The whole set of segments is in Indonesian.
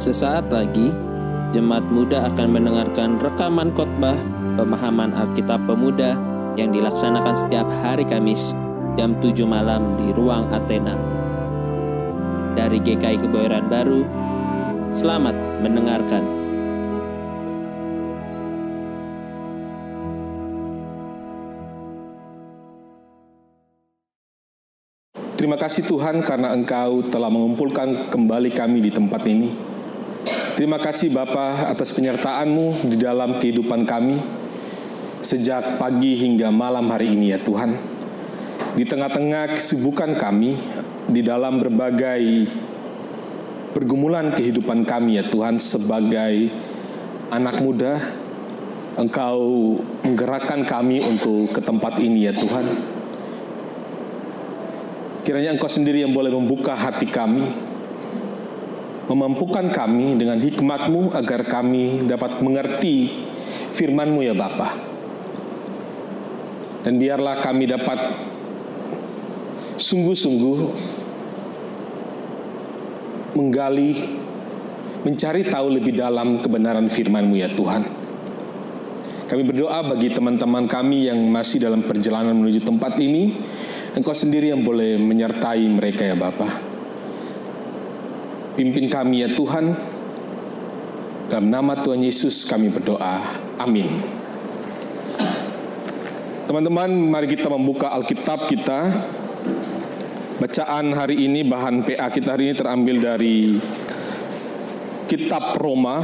Sesaat lagi, jemaat muda akan mendengarkan rekaman khotbah pemahaman Alkitab Pemuda yang dilaksanakan setiap hari Kamis jam 7 malam di ruang Athena. Dari GKI Kebayoran Baru, selamat mendengarkan. Terima kasih Tuhan karena Engkau telah mengumpulkan kembali kami di tempat ini. Terima kasih Bapa atas penyertaan-Mu di dalam kehidupan kami sejak pagi hingga malam hari ini ya Tuhan. Di tengah-tengah kesibukan kami di dalam berbagai pergumulan kehidupan kami ya Tuhan sebagai anak muda Engkau menggerakkan kami untuk ke tempat ini ya Tuhan. Kiranya Engkau sendiri yang boleh membuka hati kami, memampukan kami dengan hikmat-Mu agar kami dapat mengerti firman-Mu ya Bapa. Dan biarlah kami dapat sungguh-sungguh menggali, mencari tahu lebih dalam kebenaran firman-Mu ya Tuhan. Kami berdoa bagi teman-teman kami yang masih dalam perjalanan menuju tempat ini, Engkau sendiri yang boleh menyertai mereka ya Bapa. Pimpin kami ya Tuhan. Dalam nama Tuhan Yesus kami berdoa. Amin. Teman-teman, mari kita membuka Alkitab kita. Bacaan hari ini, bahan PA kita hari ini terambil dari Kitab Roma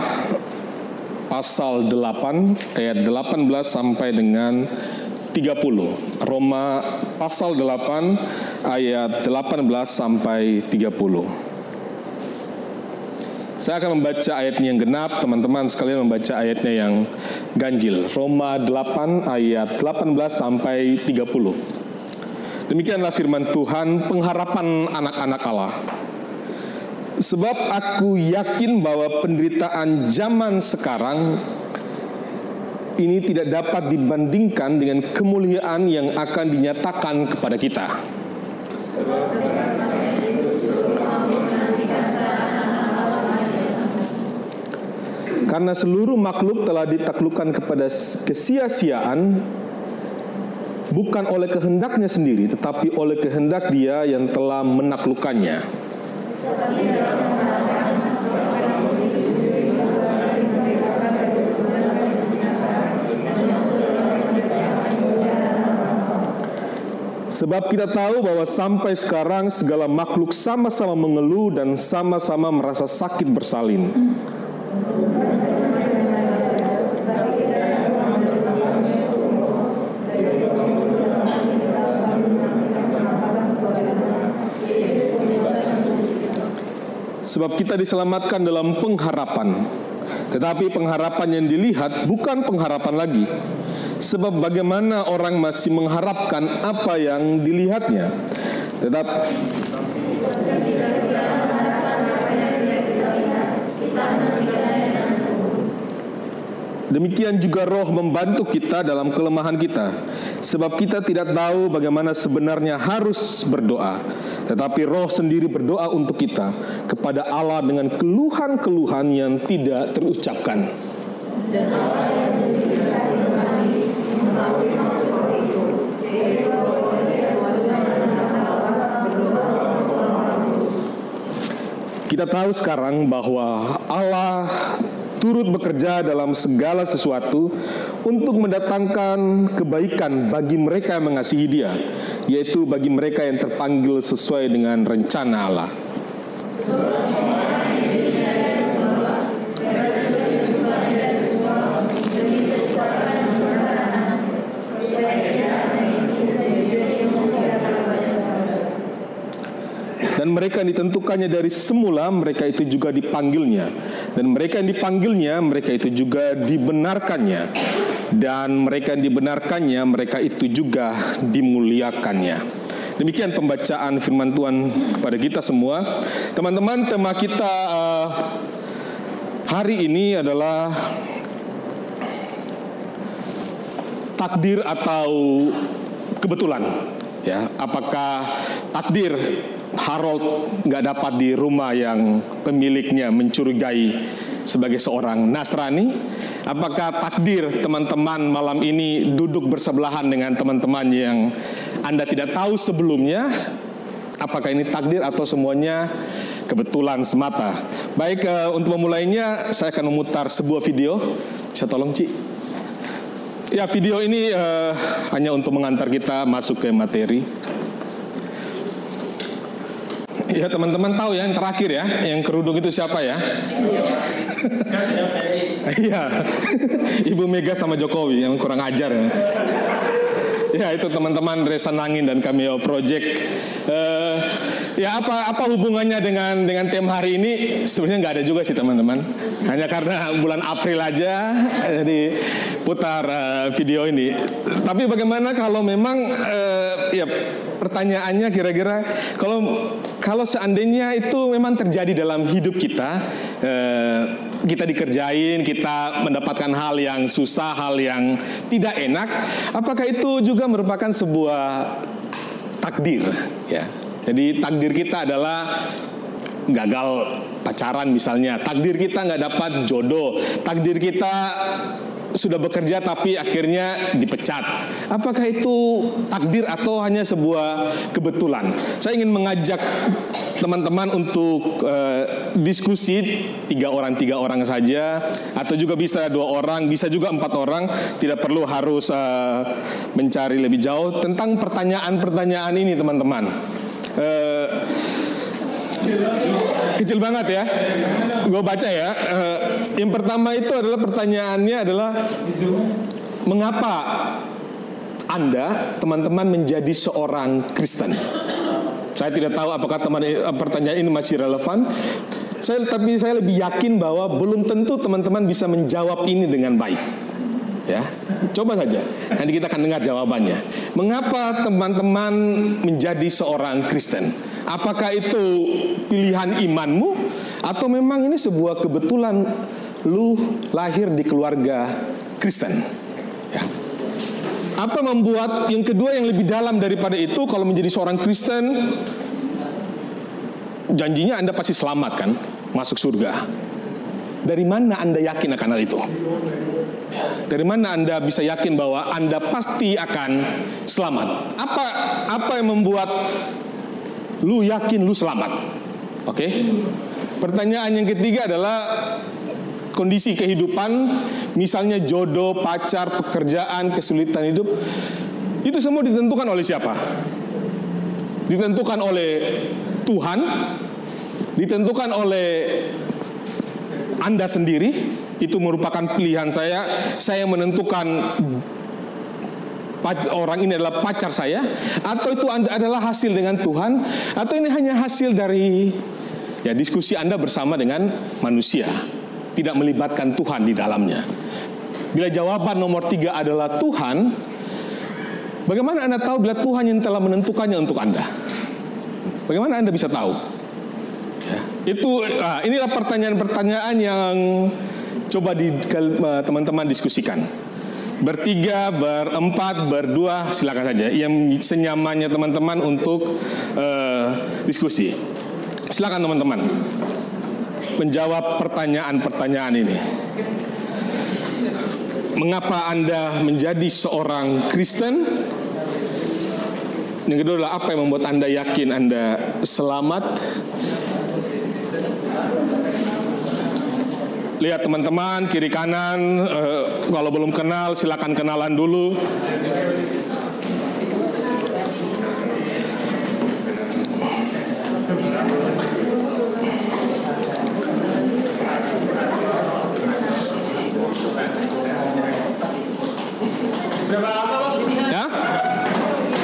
pasal 8 ayat 18 sampai dengan 30. Roma pasal 8 ayat 18 sampai 30. Saya akan membaca ayatnya yang genap, teman-teman sekalian membaca ayatnya yang ganjil. Roma 8 ayat 18 sampai 30. Demikianlah firman Tuhan, pengharapan anak-anak Allah. Sebab aku yakin bahwa penderitaan zaman sekarang ini tidak dapat dibandingkan dengan kemuliaan yang akan dinyatakan kepada kita. Karena seluruh makhluk telah ditaklukkan kepada kesia-siaan bukan oleh kehendaknya sendiri tetapi oleh kehendak Dia yang telah menaklukkannya. Sebab kita tahu bahwa sampai sekarang segala makhluk sama-sama mengeluh dan sama-sama merasa sakit bersalin. Sebab kita diselamatkan dalam pengharapan. Tetapi pengharapan yang dilihat bukan pengharapan lagi. Sebab bagaimana orang masih mengharapkan apa yang dilihatnya. Tetap Demikian juga roh membantu kita dalam kelemahan kita Sebab kita tidak tahu bagaimana sebenarnya harus berdoa Tetapi roh sendiri berdoa untuk kita Kepada Allah dengan keluhan-keluhan yang tidak terucapkan. Kita tahu sekarang bahwa Allah turut bekerja dalam segala sesuatu untuk mendatangkan kebaikan bagi mereka yang mengasihi Dia, yaitu bagi mereka yang terpanggil sesuai dengan rencana Allah. Dan mereka yang ditentukannya dari semula mereka itu juga dipanggilnya. Dan mereka yang dipanggilnya mereka itu juga dibenarkannya. Dan mereka yang dibenarkannya mereka itu juga dimuliakannya. Demikian pembacaan firman Tuhan kepada kita semua. Teman-teman tema kita uh, hari ini adalah takdir atau kebetulan ya. Apakah takdir Harold nggak dapat di rumah yang pemiliknya mencurigai sebagai seorang Nasrani? Apakah takdir teman-teman malam ini duduk bersebelahan dengan teman-teman yang Anda tidak tahu sebelumnya? Apakah ini takdir atau semuanya kebetulan semata? Baik, uh, untuk memulainya saya akan memutar sebuah video. Saya tolong, Ci. Ya, video ini uh, hanya untuk mengantar kita masuk ke materi. Ya teman-teman tahu ya yang terakhir ya, yang kerudung itu siapa ya? Iya, Ibu Mega sama Jokowi yang kurang ajar ya. Ya itu teman-teman Resa Nangin dan Cameo Project. Uh, ya apa apa hubungannya dengan dengan tema hari ini? Sebenarnya nggak ada juga sih teman-teman. Hanya karena bulan April aja jadi putar uh, video ini. Tapi bagaimana kalau memang uh, ya pertanyaannya kira-kira kalau kalau seandainya itu memang terjadi dalam hidup kita, eh, kita dikerjain, kita mendapatkan hal yang susah, hal yang tidak enak, apakah itu juga merupakan sebuah takdir? Ya, jadi takdir kita adalah gagal pacaran misalnya, takdir kita nggak dapat jodoh, takdir kita sudah bekerja tapi akhirnya dipecat. Apakah itu takdir atau hanya sebuah kebetulan? Saya ingin mengajak teman-teman untuk uh, diskusi tiga orang tiga orang saja. Atau juga bisa dua orang bisa juga empat orang. Tidak perlu harus uh, mencari lebih jauh. Tentang pertanyaan-pertanyaan ini teman-teman uh, kecil banget ya gue baca ya uh, yang pertama itu adalah pertanyaannya adalah mengapa anda teman-teman menjadi seorang Kristen saya tidak tahu apakah teman eh, pertanyaan ini masih relevan. Saya tapi saya lebih yakin bahwa belum tentu teman-teman bisa menjawab ini dengan baik. Ya, coba saja. Nanti kita akan dengar jawabannya. Mengapa teman-teman menjadi seorang Kristen? Apakah itu pilihan imanmu atau memang ini sebuah kebetulan lu lahir di keluarga Kristen? Ya. Apa membuat yang kedua yang lebih dalam daripada itu kalau menjadi seorang Kristen janjinya Anda pasti selamat kan masuk surga. Dari mana Anda yakin akan hal itu? Dari mana Anda bisa yakin bahwa Anda pasti akan selamat? Apa apa yang membuat lu yakin lu selamat? Oke. Okay? Pertanyaan yang ketiga adalah kondisi kehidupan, misalnya jodoh, pacar, pekerjaan, kesulitan hidup, itu semua ditentukan oleh siapa? Ditentukan oleh Tuhan, ditentukan oleh Anda sendiri, itu merupakan pilihan saya. Saya menentukan orang ini adalah pacar saya, atau itu adalah hasil dengan Tuhan, atau ini hanya hasil dari ya diskusi Anda bersama dengan manusia tidak melibatkan Tuhan di dalamnya. Bila jawaban nomor tiga adalah Tuhan, bagaimana Anda tahu bila Tuhan yang telah menentukannya untuk Anda? Bagaimana Anda bisa tahu? Ya, itu ah, inilah pertanyaan-pertanyaan yang coba di eh, teman-teman diskusikan. Bertiga, berempat, berdua, silakan saja. Yang senyamannya teman-teman untuk uh, diskusi. Silakan teman-teman menjawab pertanyaan-pertanyaan ini. Mengapa Anda menjadi seorang Kristen? Yang kedua adalah apa yang membuat Anda yakin Anda selamat? Lihat teman-teman kiri kanan, eh, kalau belum kenal silakan kenalan dulu.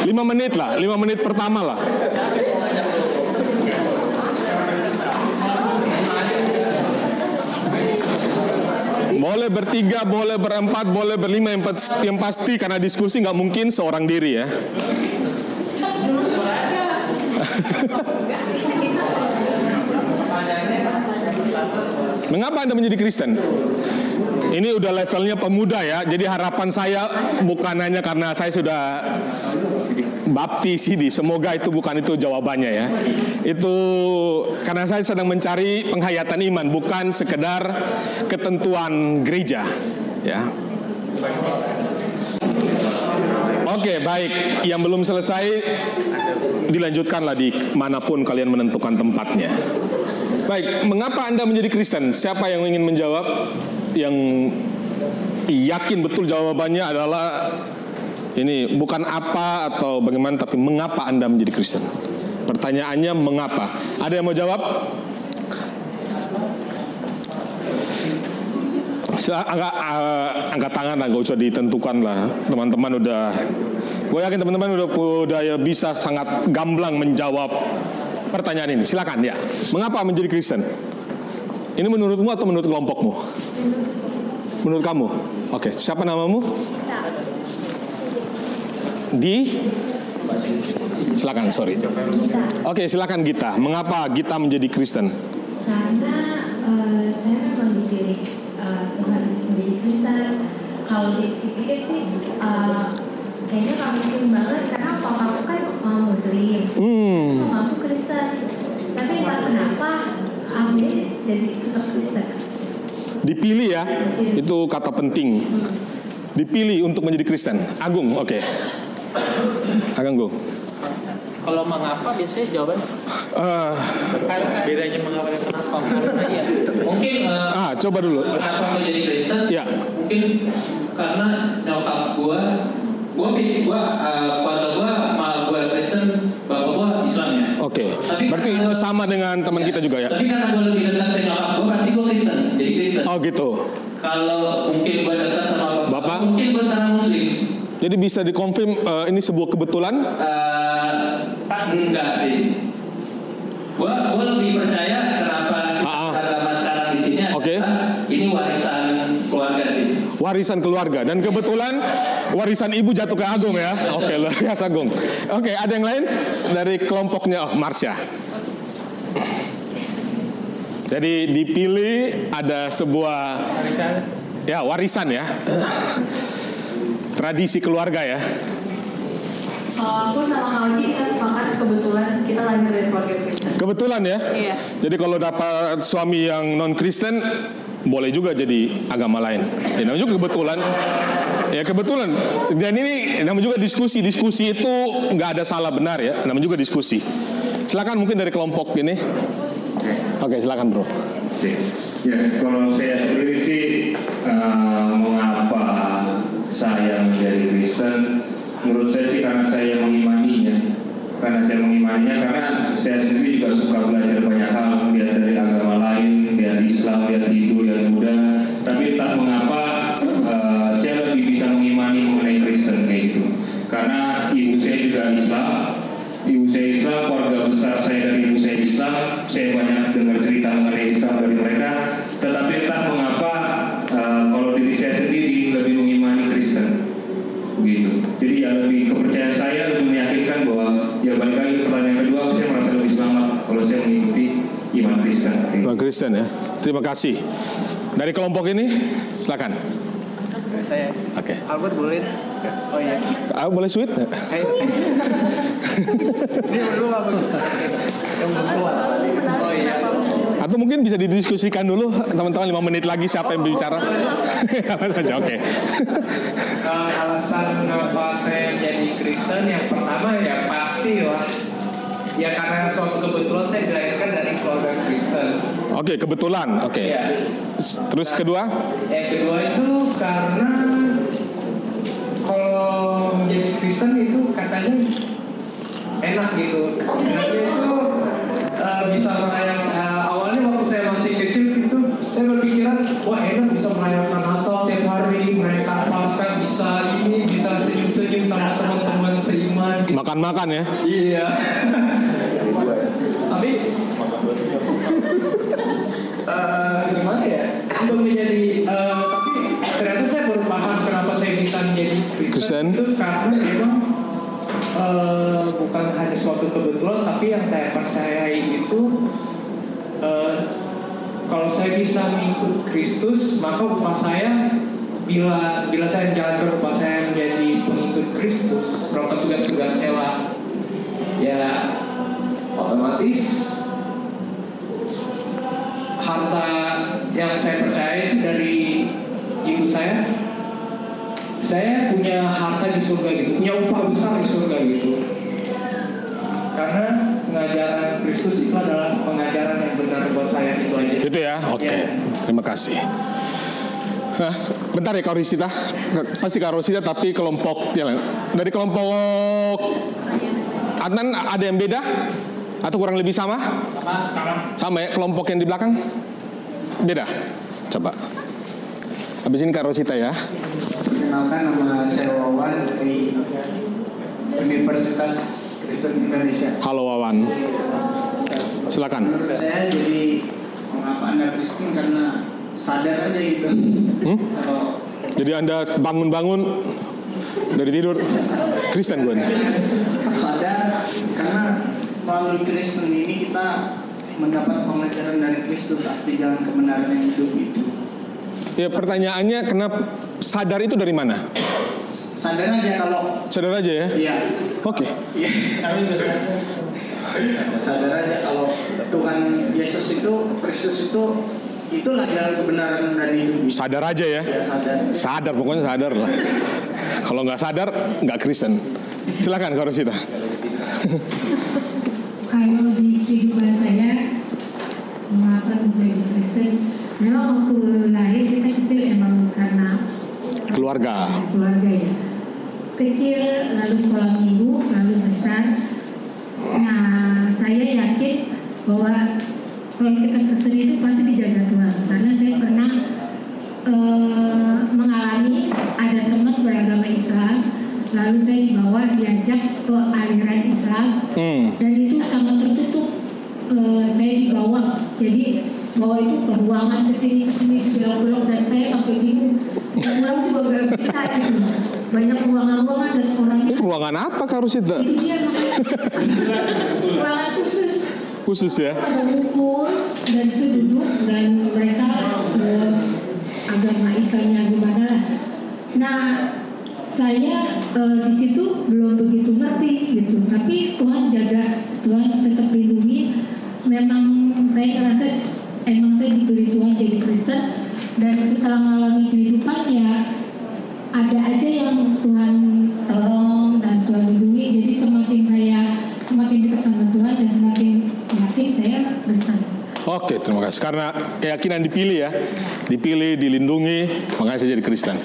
Lima menit lah, lima menit pertama lah. Boleh bertiga, boleh berempat, boleh berlima yang, yang pasti karena diskusi nggak mungkin seorang diri ya. Mengapa Anda menjadi Kristen? Ini udah levelnya pemuda ya, jadi harapan saya bukan hanya karena saya sudah baptis ini. Semoga itu bukan itu jawabannya ya. Itu karena saya sedang mencari penghayatan iman, bukan sekedar ketentuan gereja, ya. Oke, baik. Yang belum selesai dilanjutkanlah di mana pun kalian menentukan tempatnya. Baik, mengapa Anda menjadi Kristen? Siapa yang ingin menjawab? Yang yakin betul jawabannya adalah ini bukan apa atau bagaimana tapi mengapa Anda menjadi Kristen? Pertanyaannya mengapa? Ada yang mau jawab? Angkat, uh, angkat tangan lah, gak usah ditentukan lah. Teman-teman udah, gue yakin teman-teman udah udah ya bisa sangat gamblang menjawab pertanyaan ini. Silakan ya. Mengapa menjadi Kristen? Ini menurutmu atau menurut kelompokmu? Menurut kamu? Oke, siapa namamu? Di? Silakan, sorry. Oke, silakan Gita. Mengapa Gita menjadi Kristen? Karena uh, saya memang dipilih uh, Tuhan menjadi Kristen. Kalau dipikir sih, uh, kayaknya nggak mungkin banget karena papa aku kan uh, Muslim, Hmm, mama aku Kristen. Tapi entah kenapa aku jadi tetap Kristen. dipilih ya. Itu kata penting. Dipilih untuk menjadi Kristen. Agung, oke. Agung, Gung. Kalau mengapa biasanya jawabannya Eh, bedanya mengapa dan kenapa? Karena ya mungkin eh, ah, coba dulu. kenapa menjadi Kristen? Ya. Mungkin karena nyokap gua, gua gua eh, keluarga gua ma gua Kristen, bapak gua Islam ya. Oke. Tapi Berarti gua- sama dengan teman kita juga ya. Tapi karena gua lebih dekat dengan nyokap gua pasti gua Kristen, jadi Kristen. Oh gitu. Kalau mungkin gua dekat sama bapak, Bapak? mungkin gua sekarang Muslim. Jadi bisa dikonfirm eh, ini sebuah kebetulan? Eh, enggak sih. Gua gua lebih percaya kenapa Ah, ah. agama sekarang di sini Oke. adalah ini warisan keluarga sih. Warisan keluarga dan kebetulan warisan ibu jatuh ke Agung ya. Oke, luar biasa Agung. Oke, ada yang lain dari kelompoknya oh, Marsha. Jadi dipilih ada sebuah ya warisan ya. Tradisi keluarga ya. Kalau aku sama Kauji kita sepakat kebetulan kita lahir dari keluarga Kristen. Kebetulan ya. Iya. Jadi kalau dapat suami yang non Kristen boleh juga jadi agama lain. Ya, namanya juga kebetulan. Ya kebetulan. Dan ini namanya juga diskusi. Diskusi itu nggak ada salah benar ya. Namanya juga diskusi. Silakan mungkin dari kelompok ini. Oke silakan bro. Ya, kalau saya sendiri sih eh, mengapa saya menjadi Kristen? Menurut saya sih karena saya mengimaninya. Karena saya mengimaninya karena saya sendiri juga suka belajar banyak hal, dari agama Kristen ya. Terima kasih. Dari kelompok ini silakan. saya Oke. Albert boleh oh iya Ah, boleh sweet? Ini berdua yang berdua oh iya Atau mungkin bisa didiskusikan dulu teman-teman lima menit lagi siapa yang berbicara. Apa saja oke. Eh, alasan kenapa saya jadi Kristen yang pertama ya pasti lah ya karena suatu kebetulan saya dilahirkan dari keluarga Kristen Oke, kebetulan. Oke. ya Terus kedua? yang kedua itu karena kalau menjadi Kristen itu katanya enak gitu enaknya itu eh, bisa merayakan eh, awalnya waktu saya masih kecil itu saya berpikiran wah enak bisa merayakan Natal tiap hari merayakan Paskah bisa ini bisa senyum-senyum sama teman-teman seiman gitu. Makan-makan ya. Iya. Tapi eh, gimana ya? Untuk menjadi eh, tapi ternyata saya baru paham kenapa saya bisa Kristen itu karena memang eh, bukan hanya suatu kebetulan tapi yang saya percayai itu eh, kalau saya bisa mengikut Kristus maka upah saya bila bila saya menjalankan upah saya menjadi pengikut Kristus, melakukan tugas-tugas Ella, ya otomatis harta yang saya percaya itu dari ibu saya. Saya di surga gitu, punya upah besar di surga gitu. Karena pengajaran Kristus itu adalah pengajaran yang benar buat saya itu aja. Itu ya, oke. Ya. Terima kasih. Hah, bentar ya Kak Rosita. Pasti Kak Rosita tapi kelompok yang lain. Dari kelompok Adnan ada yang beda? Atau kurang lebih sama? Sama ya, kelompok yang di belakang? Beda? Coba. Habis ini Kak Rosita ya. Perkenalkan nama saya Wawan dari Universitas Kristen Indonesia. Halo Wawan. Silakan. Menurut saya jadi mengapa Anda Kristen karena sadar aja gitu. Hmm? Kalau Jadi Anda bangun-bangun dari tidur Kristen gue nih. sadar karena melalui Kristen ini kita mendapat pengajaran dari Kristus arti jalan kebenaran yang hidup itu. Ya pertanyaannya kenapa sadar itu dari mana? Sadar aja kalau Sadar aja ya. iya Oke. Iya, kami juga sadar. Sadar aja kalau Tuhan Yesus itu, Kristus itu, itulah jalan kebenaran dan hidup. Sadar aja ya. Ya sadar. Sadar pokoknya sadar lah. Kalau nggak sadar nggak Kristen. Silakan Kak Rosita. Kalau di kehidupan saya mengapa menjadi Kristen, memang waktu lahir kita kecil emang karena Keluarga. keluarga ya. Kecil lalu sekolah minggu lalu besar. Nah saya yakin bahwa kalau kita Kristen itu pasti dijaga Tuhan karena saya pernah eh, mengalami ada teman beragama Islam lalu saya dibawa diajak ke aliran Islam Hmm. dan itu sangat tertutup Eh, saya dibawa jadi bawa itu ke ruangan ke sini ke sini segala belok dan pulang juga banyak ruangan-ruangan dan Itu ruangan apa Kak itu ruangan khusus Khusus ya. ada ngumpul dan itu duduk dan mereka eh, agama Islamnya gimana lah. Nah saya eh, di situ belum begitu ngerti gitu, tapi Tuhan jaga, Tuhan tetap lindungi. Memang saya ngerasa emang saya diberi Tuhan jadi Kristen dan setelah mengalami kehidupan ya ada aja yang Tuhan tolong dan Tuhan lindungi. Jadi semakin saya semakin dekat sama Tuhan dan semakin yakin saya Kristen. Oke, terima kasih. Karena keyakinan dipilih ya, dipilih, dilindungi, makanya saya jadi Kristen.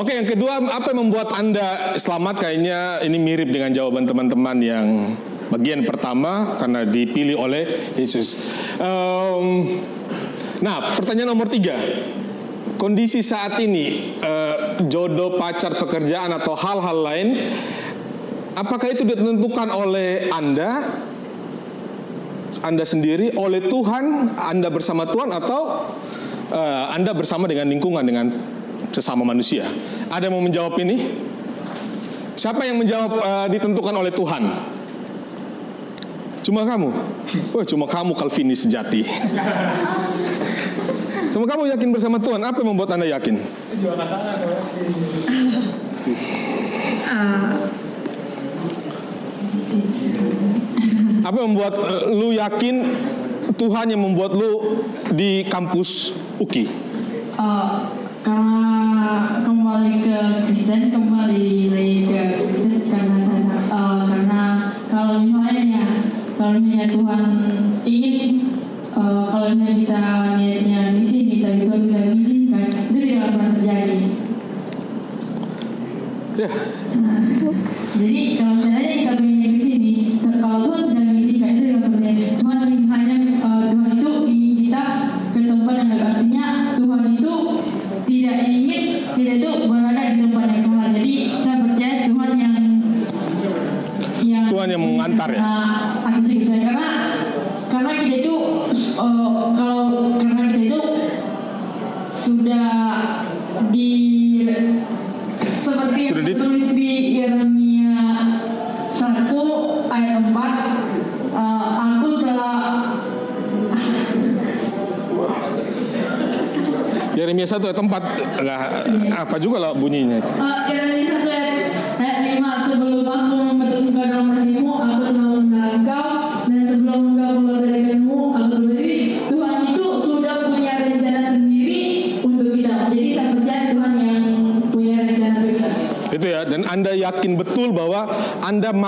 Oke, yang kedua, apa yang membuat anda selamat? Kayaknya ini mirip dengan jawaban teman-teman yang bagian pertama karena dipilih oleh Yesus. Em, nah, pertanyaan nomor tiga. Kondisi saat ini, eh, jodoh, pacar, pekerjaan atau hal-hal lain, apakah itu ditentukan oleh anda anda sendiri oleh Tuhan, Anda bersama Tuhan atau eh, Anda bersama dengan lingkungan dengan sesama manusia? Ada yang mau menjawab ini? Siapa yang menjawab eh, ditentukan oleh Tuhan? Cuma kamu? Oh, cuma kamu Calvinis sejati. Cuma kamu yakin bersama Tuhan. Apa yang membuat Anda yakin? Apa yang membuat lu yakin Tuhan yang membuat lu di kampus UKI? Eh, karena kembali ke Kristen kembali lagi ke Kristen karena saya eh, karena kalau misalnya kalau misalnya Tuhan ingin eh, kalau misalnya kita niatnya misi kita Tuhan tidak mengizinkan itu tidak akan terjadi. Ya, Nah, jadi kalau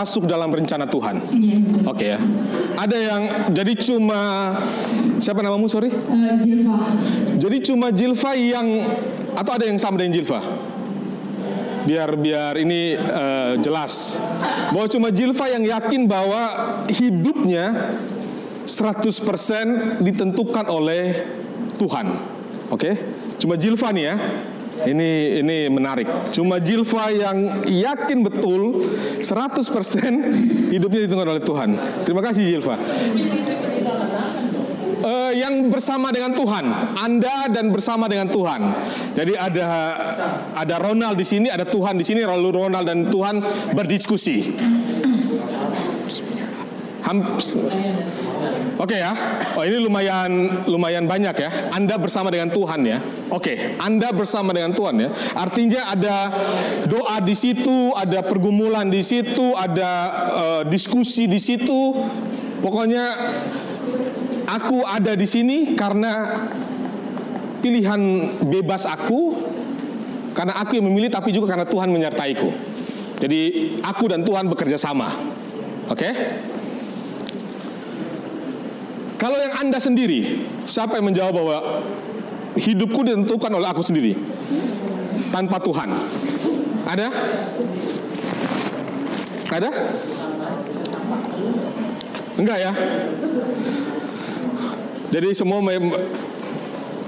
masuk dalam rencana Tuhan. Iya betul Oke ya. Ada yang jadi cuma siapa namamu sorry? uh, Jilfa Jadi cuma Jilfa yang atau ada yang sama dengan Jilfa? Biar biar ini eh, jelas bahwa cuma Jilfa yang yakin bahwa hidupnya 100% ditentukan oleh Tuhan. Oke? Cuma Jilfa nih ya. Ini ini menarik. Cuma Jilfa yang yakin betul 100% hidupnya ditentukan oleh Tuhan. Terima kasih Jilfa. Eh, yang bersama dengan Tuhan, Anda dan bersama dengan Tuhan. Jadi ada ada Ronald di sini, ada Tuhan di sini, lalu Ronald dan Tuhan berdiskusi. Oke ya, oh ini lumayan lumayan banyak ya. Anda bersama dengan Tuhan ya. Oke, Anda bersama dengan Tuhan ya. Artinya ada doa di situ, ada pergumulan di situ, ada eh, diskusi di situ. Pokoknya aku ada di sini karena pilihan bebas aku, karena aku yang memilih, tapi juga karena Tuhan menyertaiku. Jadi aku dan Tuhan bekerja sama. Oke? Kalau yang Anda sendiri, siapa yang menjawab bahwa hidupku ditentukan oleh aku sendiri? Tanpa Tuhan. Ada? Ada? Enggak ya? Jadi semua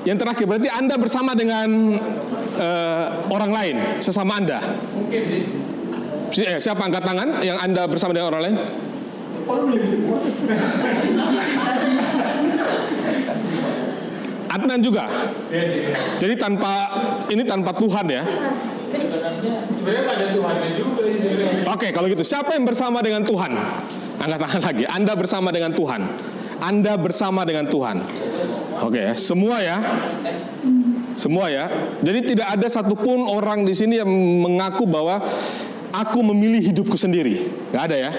yang terakhir berarti Anda bersama dengan eh, orang lain, sesama Anda. Eh, siapa angkat tangan yang Anda bersama dengan orang lain? Adnan juga. Jadi tanpa ini tanpa Tuhan ya. Sebenarnya ada Tuhannya juga. Oke, kalau gitu siapa yang bersama dengan Tuhan? Angkat tangan lagi. Anda bersama dengan Tuhan. Anda bersama dengan Tuhan. Oke, ya, semua ya. Semua ya. Jadi tidak ada satupun orang di sini yang mengaku bahwa aku memilih hidupku sendiri. Gak ada ya.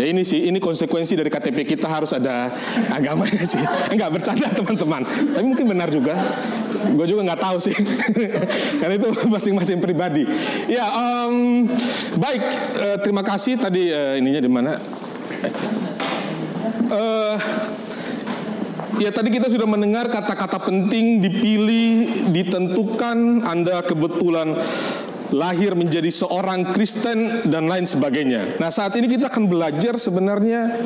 Ya ini sih, ini konsekuensi dari KTP kita harus ada agamanya sih. Enggak bercanda teman-teman. Tapi mungkin benar juga. Gue juga nggak tahu sih. Karena itu masing-masing pribadi. Ya, em, baik. Eh, terima kasih tadi eh, ininya di mana? Eh, Ya tadi kita sudah mendengar kata-kata penting dipilih, ditentukan, Anda kebetulan lahir menjadi seorang Kristen dan lain sebagainya. Nah saat ini kita akan belajar sebenarnya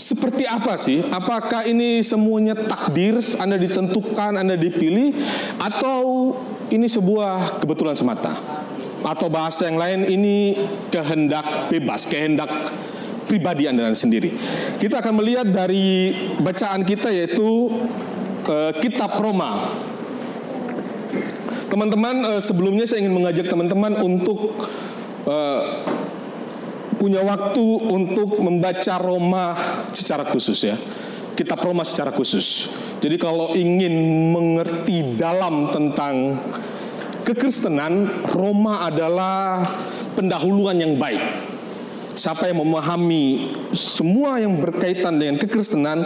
seperti apa sih? Apakah ini semuanya takdir, Anda ditentukan, Anda dipilih, atau ini sebuah kebetulan semata? Atau bahasa yang lain ini kehendak bebas, kehendak pribadi Anda sendiri. Kita akan melihat dari bacaan kita yaitu eh, kitab Roma. Teman-teman, eh, sebelumnya saya ingin mengajak teman-teman untuk eh, punya waktu untuk membaca Roma secara khusus ya. Kitab Roma secara khusus. Jadi kalau ingin mengerti dalam tentang kekristenan, Roma adalah pendahuluan yang baik. Siapa yang memahami semua yang berkaitan dengan kekristenan,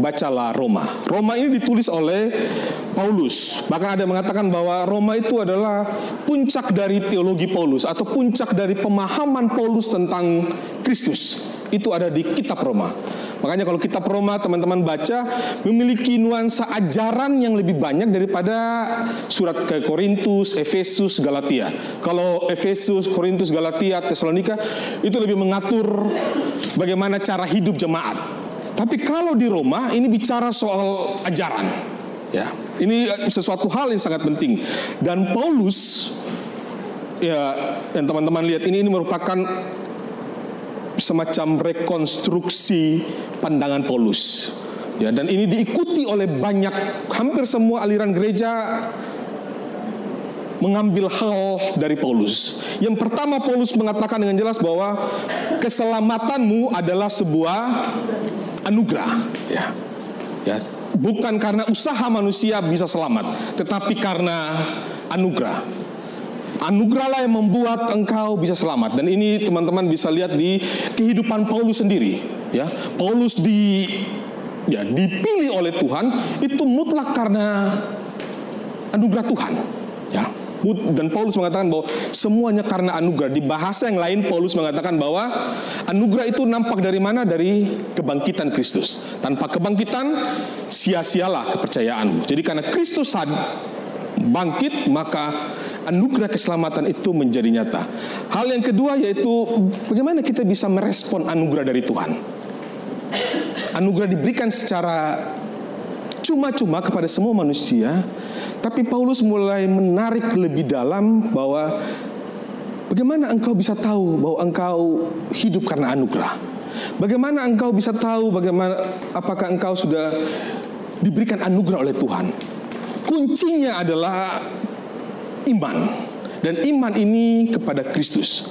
bacalah Roma. Roma ini ditulis oleh Paulus. Bahkan ada yang mengatakan bahwa Roma itu adalah puncak dari teologi Paulus atau puncak dari pemahaman Paulus tentang Kristus. Itu ada di kitab Roma. Makanya kalau kitab Roma teman-teman baca memiliki nuansa ajaran yang lebih banyak daripada surat ke Korintus, Efesus, Galatia. Kalau Efesus, Korintus, Galatia, Tesalonika itu lebih mengatur bagaimana cara hidup jemaat. Tapi kalau di Roma ini bicara soal ajaran. Ya, ini sesuatu hal yang sangat penting. Dan Paulus ya yang teman-teman lihat ini ini merupakan semacam rekonstruksi pandangan Paulus. Ya, dan ini diikuti oleh banyak hampir semua aliran gereja mengambil hal dari Paulus. Yang pertama Paulus mengatakan dengan jelas bahwa keselamatanmu adalah sebuah anugerah, ya. Ya, bukan karena usaha manusia bisa selamat, tetapi karena anugerah. Anugerahlah yang membuat engkau bisa selamat dan ini teman-teman bisa lihat di kehidupan Paulus sendiri ya. Paulus di ya dipilih oleh Tuhan itu mutlak karena anugerah Tuhan ya. Dan Paulus mengatakan bahwa semuanya karena anugerah. Di bahasa yang lain Paulus mengatakan bahwa anugerah itu nampak dari mana? Dari kebangkitan Kristus. Tanpa kebangkitan sia-sialah kepercayaan. Jadi karena Kristus bangkit maka anugerah keselamatan itu menjadi nyata. Hal yang kedua yaitu bagaimana kita bisa merespon anugerah dari Tuhan. Anugerah diberikan secara cuma-cuma kepada semua manusia, tapi Paulus mulai menarik lebih dalam bahwa bagaimana engkau bisa tahu bahwa engkau hidup karena anugerah. Bagaimana engkau bisa tahu bagaimana apakah engkau sudah diberikan anugerah oleh Tuhan? Kuncinya adalah iman. Dan iman ini kepada Kristus.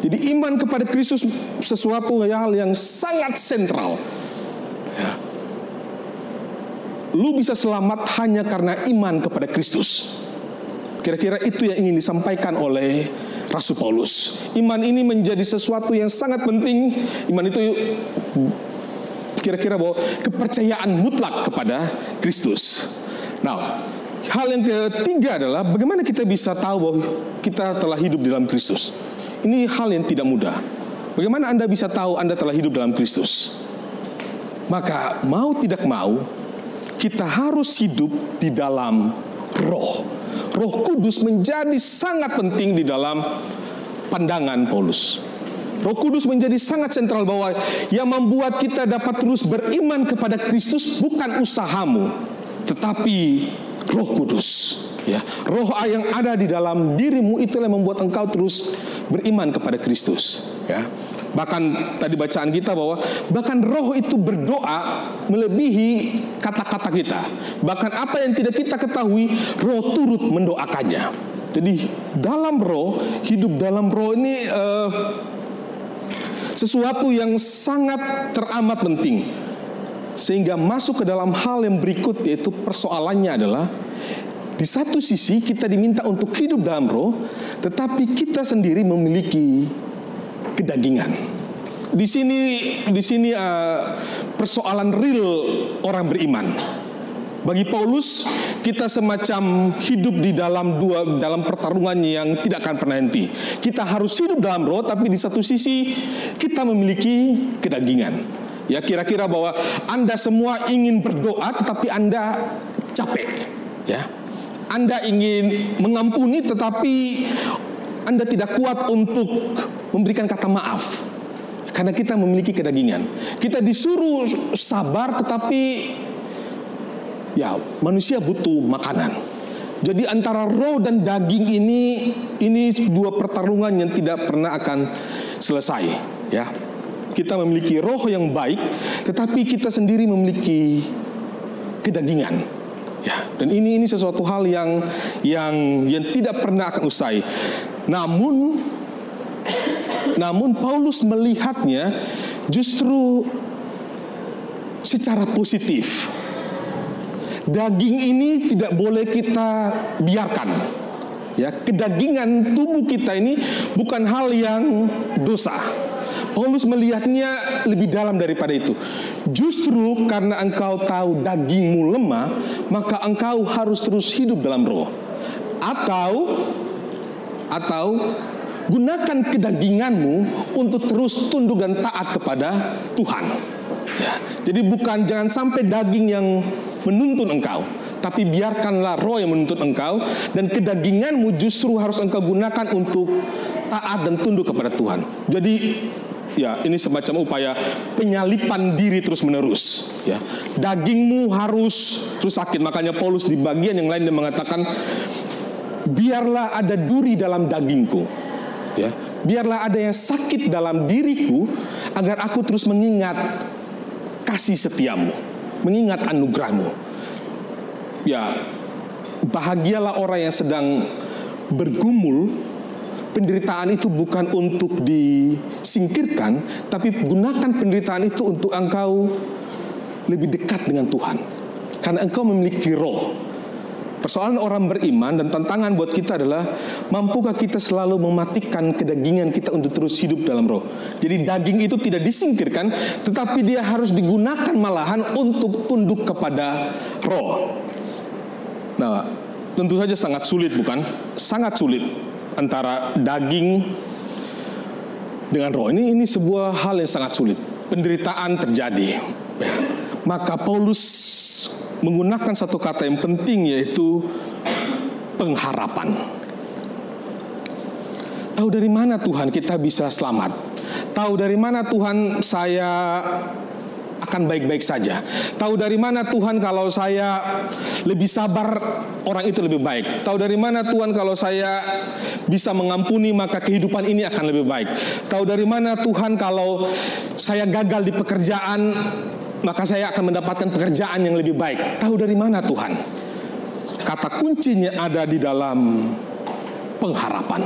Jadi iman kepada Kristus sesuatu hal yang sangat sentral. Ya. Lu bisa selamat hanya karena iman kepada Kristus. Kira-kira itu yang ingin disampaikan oleh Rasul Paulus. Iman ini menjadi sesuatu yang sangat penting. Iman itu kira-kira bahwa kepercayaan mutlak kepada Kristus. Nah, Hal yang ketiga adalah bagaimana kita bisa tahu bahwa kita telah hidup dalam Kristus. Ini hal yang tidak mudah. Bagaimana Anda bisa tahu Anda telah hidup dalam Kristus? Maka mau tidak mau kita harus hidup di dalam roh. Roh Kudus menjadi sangat penting di dalam pandangan Paulus. Roh Kudus menjadi sangat sentral bahwa yang membuat kita dapat terus beriman kepada Kristus bukan usahamu, tetapi Roh Kudus. Ya, roh yang ada di dalam dirimu itulah yang membuat engkau terus beriman kepada Kristus. Ya, bahkan tadi bacaan kita bahwa bahkan roh itu berdoa melebihi kata-kata kita. Bahkan apa yang tidak kita ketahui, roh turut mendoakannya. Jadi dalam roh, hidup dalam roh ini uh, sesuatu yang sangat teramat penting sehingga masuk ke dalam hal yang berikut yaitu persoalannya adalah di satu sisi kita diminta untuk hidup dalam roh, tetapi kita sendiri memiliki kedagingan. Di sini di sini uh, persoalan real orang beriman. Bagi Paulus, kita semacam hidup di dalam dua dalam pertarungan yang tidak akan pernah henti. Kita harus hidup dalam roh, tapi di satu sisi kita memiliki kedagingan. Ya kira-kira bahwa Anda semua ingin berdoa tetapi Anda capek. Ya. Anda ingin mengampuni tetapi Anda tidak kuat untuk memberikan kata maaf. Karena kita memiliki kedagingan. Kita disuruh sabar tetapi ya manusia butuh makanan. Jadi antara roh dan daging ini ini dua pertarungan yang tidak pernah akan selesai, ya kita memiliki roh yang baik, tetapi kita sendiri memiliki kedagingan. Ya, dan ini ini sesuatu hal yang yang yang tidak pernah akan usai. Namun namun Paulus melihatnya justru secara positif. Daging ini tidak boleh kita biarkan. Ya, kedagingan tubuh kita ini bukan hal yang dosa Paulus melihatnya lebih dalam daripada itu. Justru karena engkau tahu dagingmu lemah, maka engkau harus terus hidup dalam roh. Atau atau gunakan kedaginganmu untuk terus tunduk dan taat kepada Tuhan. Ya, jadi bukan jangan sampai daging yang menuntun engkau, tapi biarkanlah roh yang menuntut engkau dan kedaginganmu justru harus engkau gunakan untuk taat dan tunduk kepada Tuhan. Jadi ya ini semacam upaya penyalipan diri terus menerus ya dagingmu harus terus sakit makanya Paulus di bagian yang lain dia mengatakan biarlah ada duri dalam dagingku. Ya biarlah ada yang sakit dalam diriku agar aku terus mengingat kasih setiamu mengingat anugerahmu. Ya bahagialah orang yang sedang bergumul penderitaan itu bukan untuk disingkirkan, tapi gunakan penderitaan itu untuk engkau lebih dekat dengan Tuhan. karena engkau memiliki roh. Persoalan orang beriman dan tantangan buat kita adalah mampukah kita selalu mematikan kedagingan kita untuk terus hidup dalam roh. Jadi daging itu tidak disingkirkan, tetapi dia harus digunakan malahan untuk tunduk kepada roh. Nah, tentu saja sangat sulit bukan? Sangat sulit antara daging dengan roh. Ini ini sebuah hal yang sangat sulit. Penderitaan terjadi. Maka Paulus menggunakan satu kata yang penting yaitu pengharapan. Tahu dari mana Tuhan kita bisa selamat? Tahu dari mana Tuhan saya akan baik-baik saja. Tahu dari mana Tuhan kalau saya lebih sabar orang itu lebih baik. Tahu dari mana Tuhan kalau saya bisa mengampuni maka kehidupan ini akan lebih baik. Tahu dari mana Tuhan kalau saya gagal di pekerjaan maka saya akan mendapatkan pekerjaan yang lebih baik. Tahu dari mana Tuhan? Kata kuncinya ada di dalam pengharapan.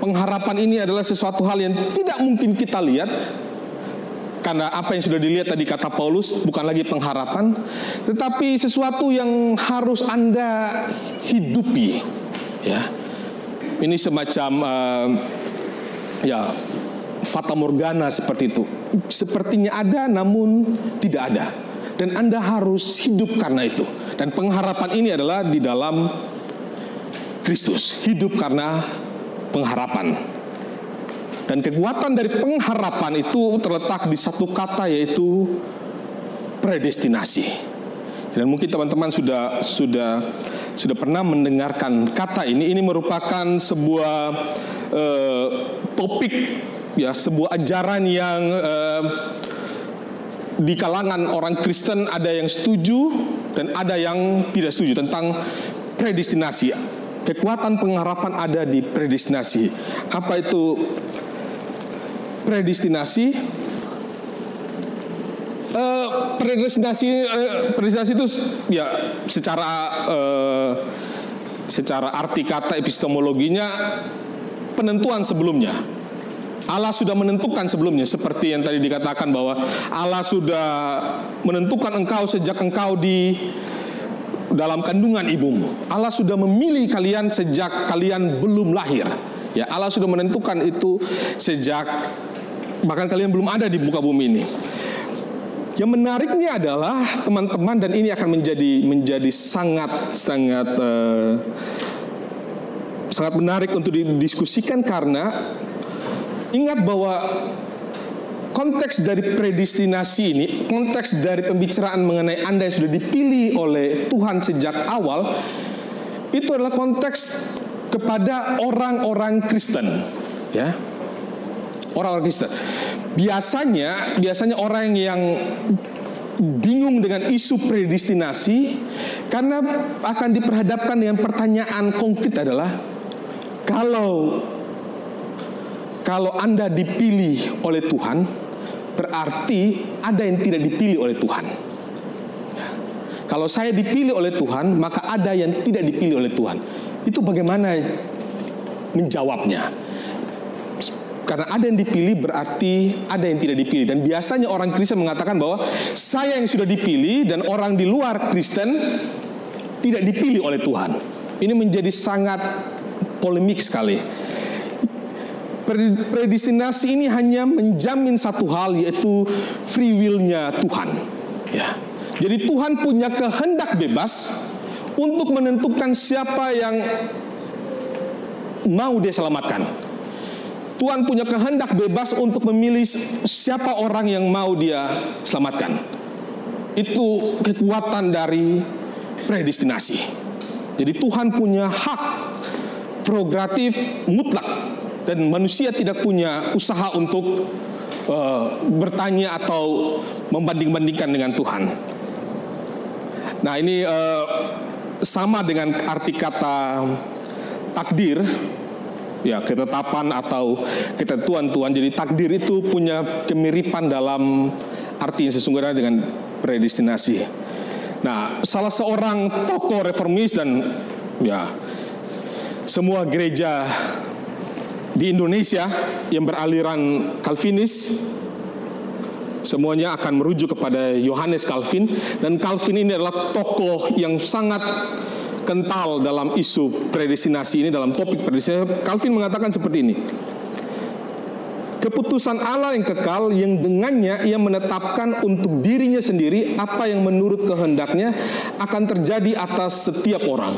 Pengharapan ini adalah sesuatu hal yang tidak mungkin kita lihat karena apa yang sudah dilihat tadi kata Paulus bukan lagi pengharapan tetapi sesuatu yang harus Anda hidupi ya. Ini semacam uh, ya fata morgana seperti itu. Sepertinya ada namun tidak ada. Dan Anda harus hidup karena itu. Dan pengharapan ini adalah di dalam Kristus. Hidup karena pengharapan dan kekuatan dari pengharapan itu terletak di satu kata yaitu predestinasi. Dan mungkin teman-teman sudah sudah sudah pernah mendengarkan kata ini. Ini merupakan sebuah uh, topik ya, sebuah ajaran yang uh, di kalangan orang Kristen ada yang setuju dan ada yang tidak setuju tentang predestinasi. Kekuatan pengharapan ada di predestinasi. Apa itu predestinasi uh, predestinasi uh, predestinasi itu ya secara uh, secara arti kata epistemologinya penentuan sebelumnya Allah sudah menentukan sebelumnya seperti yang tadi dikatakan bahwa Allah sudah menentukan engkau sejak engkau di dalam kandungan ibumu. Allah sudah memilih kalian sejak kalian belum lahir. Ya, Allah sudah menentukan itu sejak bahkan kalian belum ada di muka bumi ini. Yang menariknya adalah teman-teman dan ini akan menjadi menjadi sangat sangat uh, sangat menarik untuk didiskusikan karena ingat bahwa konteks dari predestinasi ini, konteks dari pembicaraan mengenai Anda yang sudah dipilih oleh Tuhan sejak awal, itu adalah konteks kepada orang-orang Kristen, ya orang-orang Kristen. Biasanya, biasanya orang yang bingung dengan isu predestinasi karena akan diperhadapkan dengan pertanyaan konkret adalah kalau kalau Anda dipilih oleh Tuhan berarti ada yang tidak dipilih oleh Tuhan. Kalau saya dipilih oleh Tuhan, maka ada yang tidak dipilih oleh Tuhan. Itu bagaimana menjawabnya? Karena ada yang dipilih berarti ada yang tidak dipilih. Dan biasanya orang Kristen mengatakan bahwa saya yang sudah dipilih dan orang di luar Kristen tidak dipilih oleh Tuhan. Ini menjadi sangat polemik sekali. Predestinasi ini hanya menjamin satu hal yaitu free will-nya Tuhan. Ya. Jadi Tuhan punya kehendak bebas untuk menentukan siapa yang mau dia selamatkan. Tuhan punya kehendak bebas untuk memilih siapa orang yang mau dia selamatkan. Itu kekuatan dari predestinasi. Jadi Tuhan punya hak progratif mutlak dan manusia tidak punya usaha untuk uh, bertanya atau membanding-bandingkan dengan Tuhan. Nah ini uh, sama dengan arti kata takdir ya ketetapan atau ketentuan Tuhan. Jadi takdir itu punya kemiripan dalam arti yang sesungguhnya dengan predestinasi. Nah, salah seorang tokoh reformis dan ya semua gereja di Indonesia yang beraliran Calvinis semuanya akan merujuk kepada Yohanes Calvin dan Calvin ini adalah tokoh yang sangat kental dalam isu predestinasi ini dalam topik predestinasi. Calvin mengatakan seperti ini. Keputusan Allah yang kekal yang dengannya ia menetapkan untuk dirinya sendiri apa yang menurut kehendaknya akan terjadi atas setiap orang.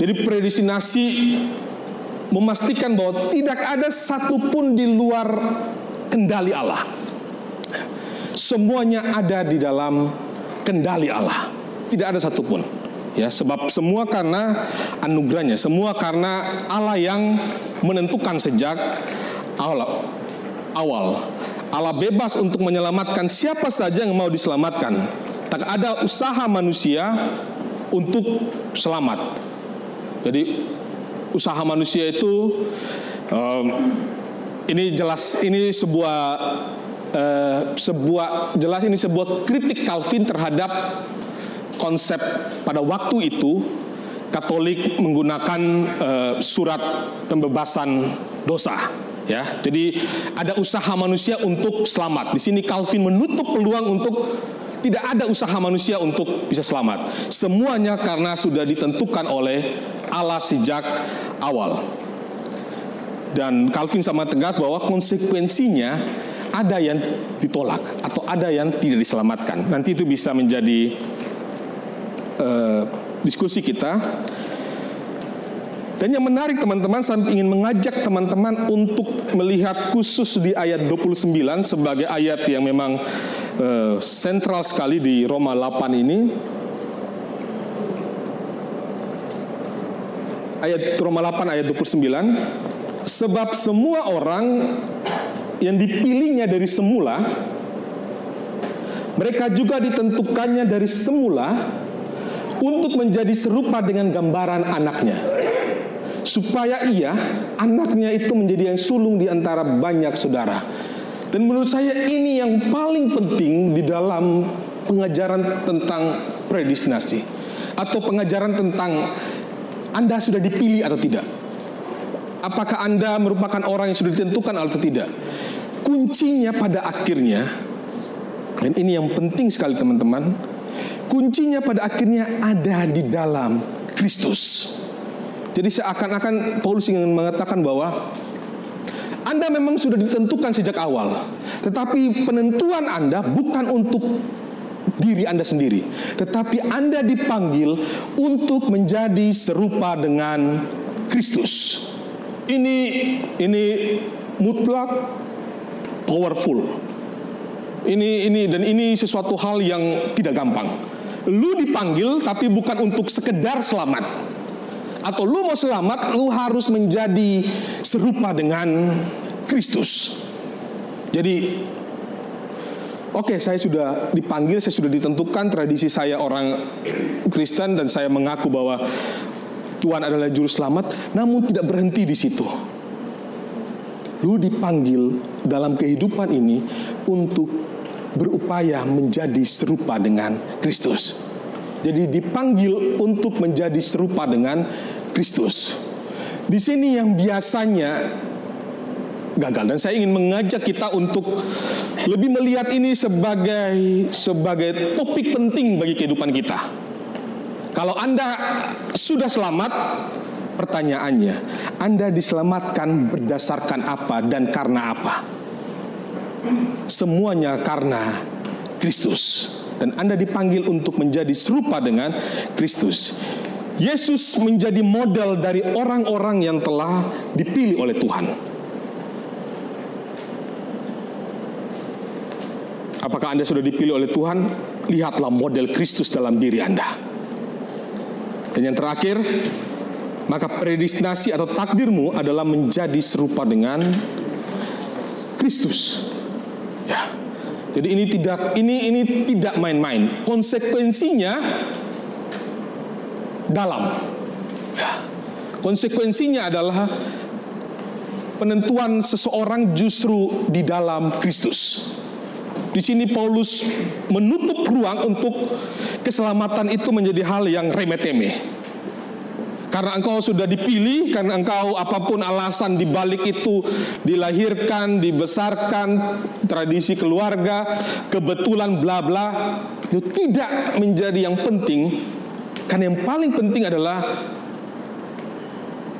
Jadi predestinasi memastikan bahwa tidak ada satupun di luar kendali Allah. Semuanya ada di dalam kendali Allah. Tidak ada satupun. Ya, sebab semua karena anugerahnya, semua karena Allah yang menentukan sejak awal. awal. Allah bebas untuk menyelamatkan siapa saja yang mau diselamatkan. Tak ada usaha manusia untuk selamat. Jadi usaha manusia itu um, ini jelas ini sebuah uh, sebuah jelas ini sebuah kritik Calvin terhadap konsep pada waktu itu Katolik menggunakan uh, surat pembebasan dosa ya. Jadi ada usaha manusia untuk selamat. Di sini Calvin menutup peluang untuk tidak ada usaha manusia untuk bisa selamat. Semuanya karena sudah ditentukan oleh Allah sejak awal. Dan Calvin sama tegas bahwa konsekuensinya ada yang ditolak atau ada yang tidak diselamatkan. Nanti itu bisa menjadi uh, diskusi kita. Dan yang menarik teman-teman, saya ingin mengajak teman-teman untuk melihat khusus di ayat 29 sebagai ayat yang memang uh, sentral sekali di Roma 8 ini. Ayat Roma 8 ayat 29, sebab semua orang yang dipilihnya dari semula, mereka juga ditentukannya dari semula untuk menjadi serupa dengan gambaran anaknya supaya ia anaknya itu menjadi yang sulung di antara banyak saudara. Dan menurut saya ini yang paling penting di dalam pengajaran tentang predestinasi atau pengajaran tentang Anda sudah dipilih atau tidak. Apakah Anda merupakan orang yang sudah ditentukan atau tidak? Kuncinya pada akhirnya dan ini yang penting sekali teman-teman. Kuncinya pada akhirnya ada di dalam Kristus. Jadi seakan-akan Paulus ingin mengatakan bahwa Anda memang sudah ditentukan sejak awal, tetapi penentuan Anda bukan untuk diri Anda sendiri, tetapi Anda dipanggil untuk menjadi serupa dengan Kristus. Ini ini mutlak powerful. Ini ini dan ini sesuatu hal yang tidak gampang. Lu dipanggil tapi bukan untuk sekedar selamat atau lu mau selamat, lu harus menjadi serupa dengan Kristus. Jadi Oke, okay, saya sudah dipanggil, saya sudah ditentukan tradisi saya orang Kristen dan saya mengaku bahwa Tuhan adalah juru selamat, namun tidak berhenti di situ. Lu dipanggil dalam kehidupan ini untuk berupaya menjadi serupa dengan Kristus. Jadi dipanggil untuk menjadi serupa dengan Kristus. Di sini yang biasanya gagal dan saya ingin mengajak kita untuk lebih melihat ini sebagai sebagai topik penting bagi kehidupan kita. Kalau Anda sudah selamat, pertanyaannya, Anda diselamatkan berdasarkan apa dan karena apa? Semuanya karena Kristus. Dan Anda dipanggil untuk menjadi serupa dengan Kristus. Yesus menjadi model dari orang-orang yang telah dipilih oleh Tuhan. Apakah Anda sudah dipilih oleh Tuhan? Lihatlah model Kristus dalam diri Anda. Dan yang terakhir, maka predestinasi atau takdirmu adalah menjadi serupa dengan Kristus. Ya. Jadi ini tidak ini ini tidak main-main. Konsekuensinya dalam. Ya. Konsekuensinya adalah penentuan seseorang justru di dalam Kristus. Di sini Paulus menutup ruang untuk keselamatan itu menjadi hal yang remeh-temeh. Karena engkau sudah dipilih, karena engkau apa pun alasan dibalik itu dilahirkan, dibesarkan, tradisi keluarga, kebetulan bla bla, itu tidak menjadi yang penting. Karena yang paling penting adalah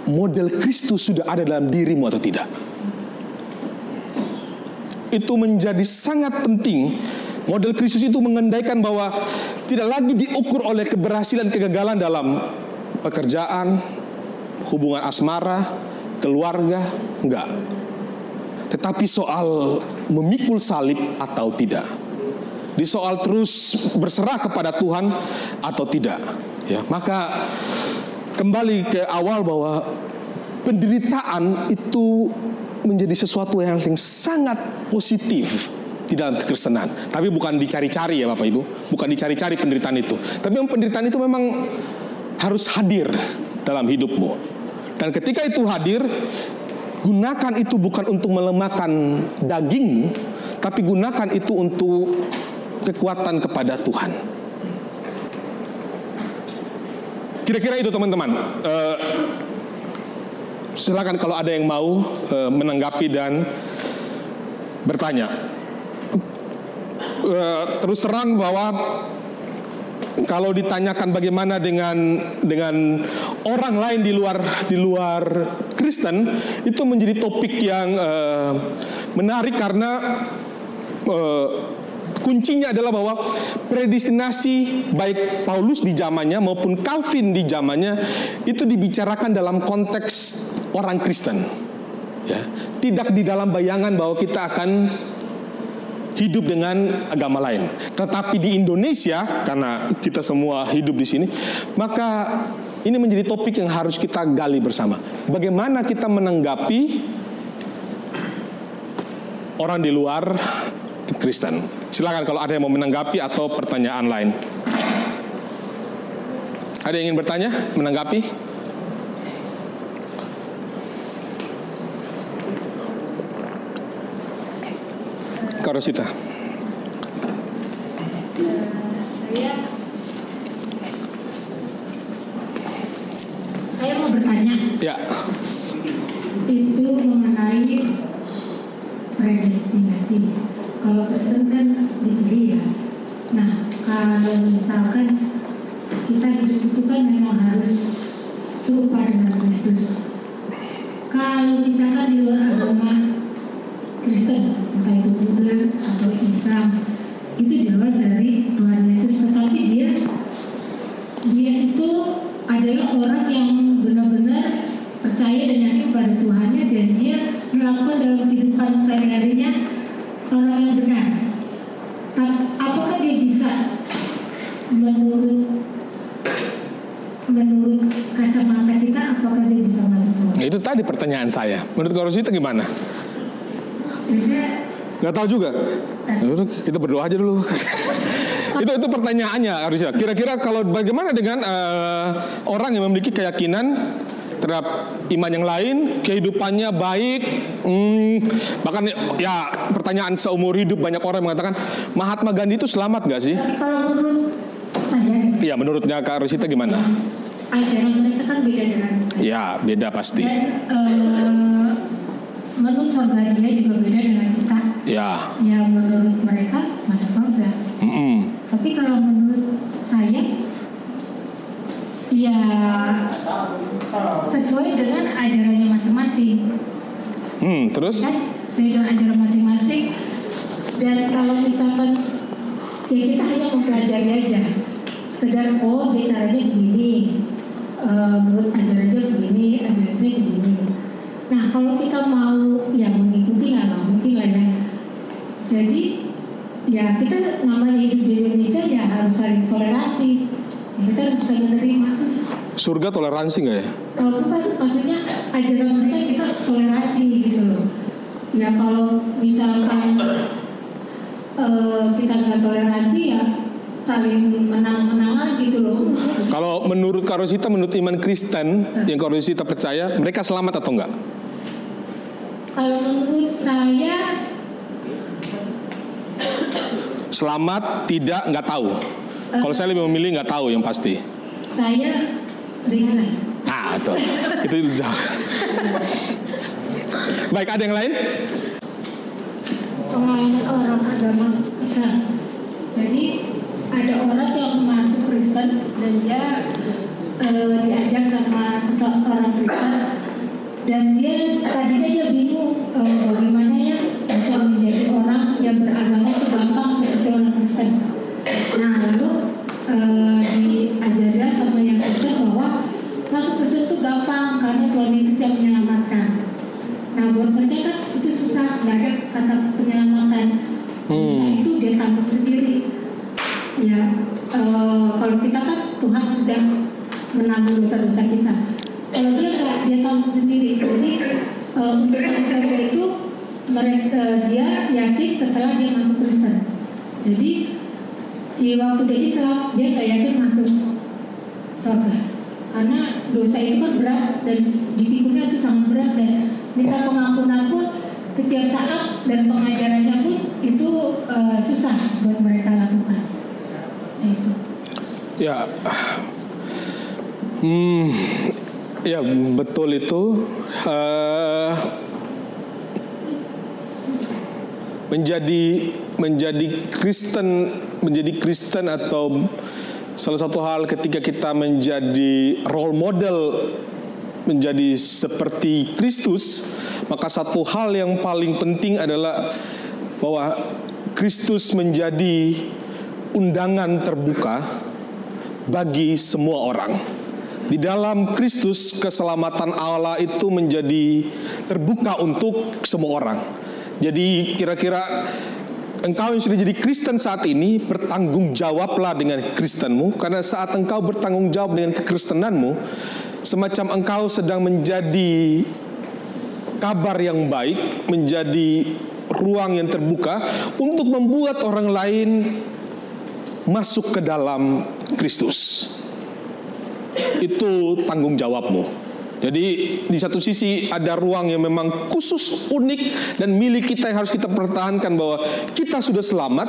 model Kristus sudah ada dalam dirimu atau tidak. Itu menjadi sangat penting. Model Kristus itu mengendaikan bahwa tidak lagi diukur oleh keberhasilan kegagalan dalam pekerjaan, hubungan asmara, keluarga, enggak. Tetapi soal memikul salib atau tidak. Di soal terus berserah kepada Tuhan atau tidak. Ya, maka kembali ke awal bahwa penderitaan itu menjadi sesuatu yang sangat positif di dalam kekristenan. Tapi bukan dicari-cari ya Bapak Ibu, bukan dicari-cari penderitaan itu. Tapi penderitaan itu memang harus hadir dalam hidupmu. Dan ketika itu hadir, gunakan itu bukan untuk melemahkan dagingmu, tapi gunakan itu untuk kekuatan kepada Tuhan. Kira-kira itu teman-teman. Uh, silakan kalau ada yang mau uh, menanggapi dan bertanya. Uh, terus terang bahwa kalau ditanyakan bagaimana dengan dengan orang lain di luar di luar Kristen itu menjadi topik yang uh, menarik karena uh, kuncinya adalah bahwa predestinasi baik Paulus di zamannya maupun Calvin di zamannya itu dibicarakan dalam konteks orang Kristen. Ya. Tidak di dalam bayangan bahwa kita akan hidup dengan agama lain. Tetapi di Indonesia karena kita semua hidup di sini, maka ini menjadi topik yang harus kita gali bersama. Bagaimana kita menanggapi orang di luar Kristen? Silakan kalau ada yang mau menanggapi atau pertanyaan lain. Ada yang ingin bertanya, menanggapi? Karosita. Saya saya mau bertanya. Ya. Itu mengenai predestinasi. Kalau Kristen kan dibeli ya. Nah, kalau misalkan kita hidup itu kan memang harus serupa dengan Kristus. Kalau misalkan di luar agama Kristen, entah itu Buddha atau Islam, itu di luar dari Tuhan Yesus, tetapi dia dia itu adalah orang yang benar-benar percaya dan yakin pada Tuhannya dan dia melakukan dalam kehidupan sehari-harinya orang yang benar. Apakah dia bisa menurut menurut kacamata kita apakah dia bisa masuk surga? Itu tadi pertanyaan Menurut Karosita gimana? Gak tahu juga. Kita berdoa aja dulu. itu itu pertanyaannya harusnya. Kira-kira kalau bagaimana dengan uh, orang yang memiliki keyakinan terhadap iman yang lain, kehidupannya baik, hmm, bahkan ya pertanyaan seumur hidup banyak orang mengatakan Mahatma Gandhi itu selamat gak sih? Kalau menurut saya, iya menurutnya Kak Rosita gimana? Ajaran mereka kan beda dengan. Ya beda pasti. Dan, uh, menurut surga dia juga beda dengan kita. Ya. Ya menurut mereka masuk surga. Mm -mm. Tapi kalau menurut saya, ya sesuai dengan ajarannya masing-masing. Hmm, terus? Kan sesuai dengan ajaran masing-masing. Dan kalau misalkan ya kita hanya mempelajari aja, sekedar oh dia caranya begini, uh, menurut ajaran dia begini, ajaran saya begini. Nah kalau kita mau ya mengikuti nggak mungkin lah ya. Jadi ya kita namanya hidup di Indonesia ya harus saling toleransi. Ya, kita harus bisa menerima. Surga toleransi nggak ya? Oh, bukan, maksudnya ajaran mereka kita toleransi gitu loh. Ya kalau misalkan uh, kita nggak toleransi ya saling menang-menangan gitu loh. Kalau menurut Karosita, menurut iman Kristen yang Karosita percaya, mereka selamat atau enggak? Kalau menurut saya Selamat, tidak, nggak tahu. Kalau saya lebih memilih nggak tahu yang pasti. saya. Nah, Ya, itu. itu jauh. Baik, ada yang lain? pengalaman orang agama Islam. Jadi ada orang yang masuk Kristen dan dia eh, diajak sama seseorang Kristen. Dan dia tadinya dia bingung eh, bagaimana ya bisa menjadi orang yang beragama itu gampang seperti orang Kristen. Nah lalu eh, diajarnya sama yang Kristen bahwa masuk Kristen itu gampang karena Tuhan Yesus yang menyelamatkan. Nah buat mereka kan itu susah, nggak ada kata penyelamatan. Nah, itu dia tanggung sendiri. Ya, eh, kalau kita kan Tuhan sudah menanggung dosa-dosa kita. Kalau dia nggak, dia tanggung sendiri. Jadi eh, untuk manusia itu mereka dia yakin setelah dia masuk Kristen. Jadi di waktu dia Islam dia nggak yakin masuk surga karena dosa itu kan berat dan dipikulnya itu sangat berat dan minta pengampunan pun setiap saat dan pengajarannya pun itu eh, susah buat mereka lakukan. Nah, itu. Ya, hmm, ya betul itu. Eh, menjadi menjadi Kristen menjadi Kristen atau salah satu hal ketika kita menjadi role model menjadi seperti Kristus maka satu hal yang paling penting adalah bahwa Kristus menjadi undangan terbuka bagi semua orang. Di dalam Kristus keselamatan Allah itu menjadi terbuka untuk semua orang. Jadi kira-kira engkau yang sudah jadi Kristen saat ini bertanggung jawablah dengan Kristenmu karena saat engkau bertanggung jawab dengan kekristenanmu semacam engkau sedang menjadi kabar yang baik, menjadi ruang yang terbuka untuk membuat orang lain masuk ke dalam Kristus. Itu tanggung jawabmu. Jadi di satu sisi ada ruang yang memang khusus unik dan milik kita yang harus kita pertahankan bahwa kita sudah selamat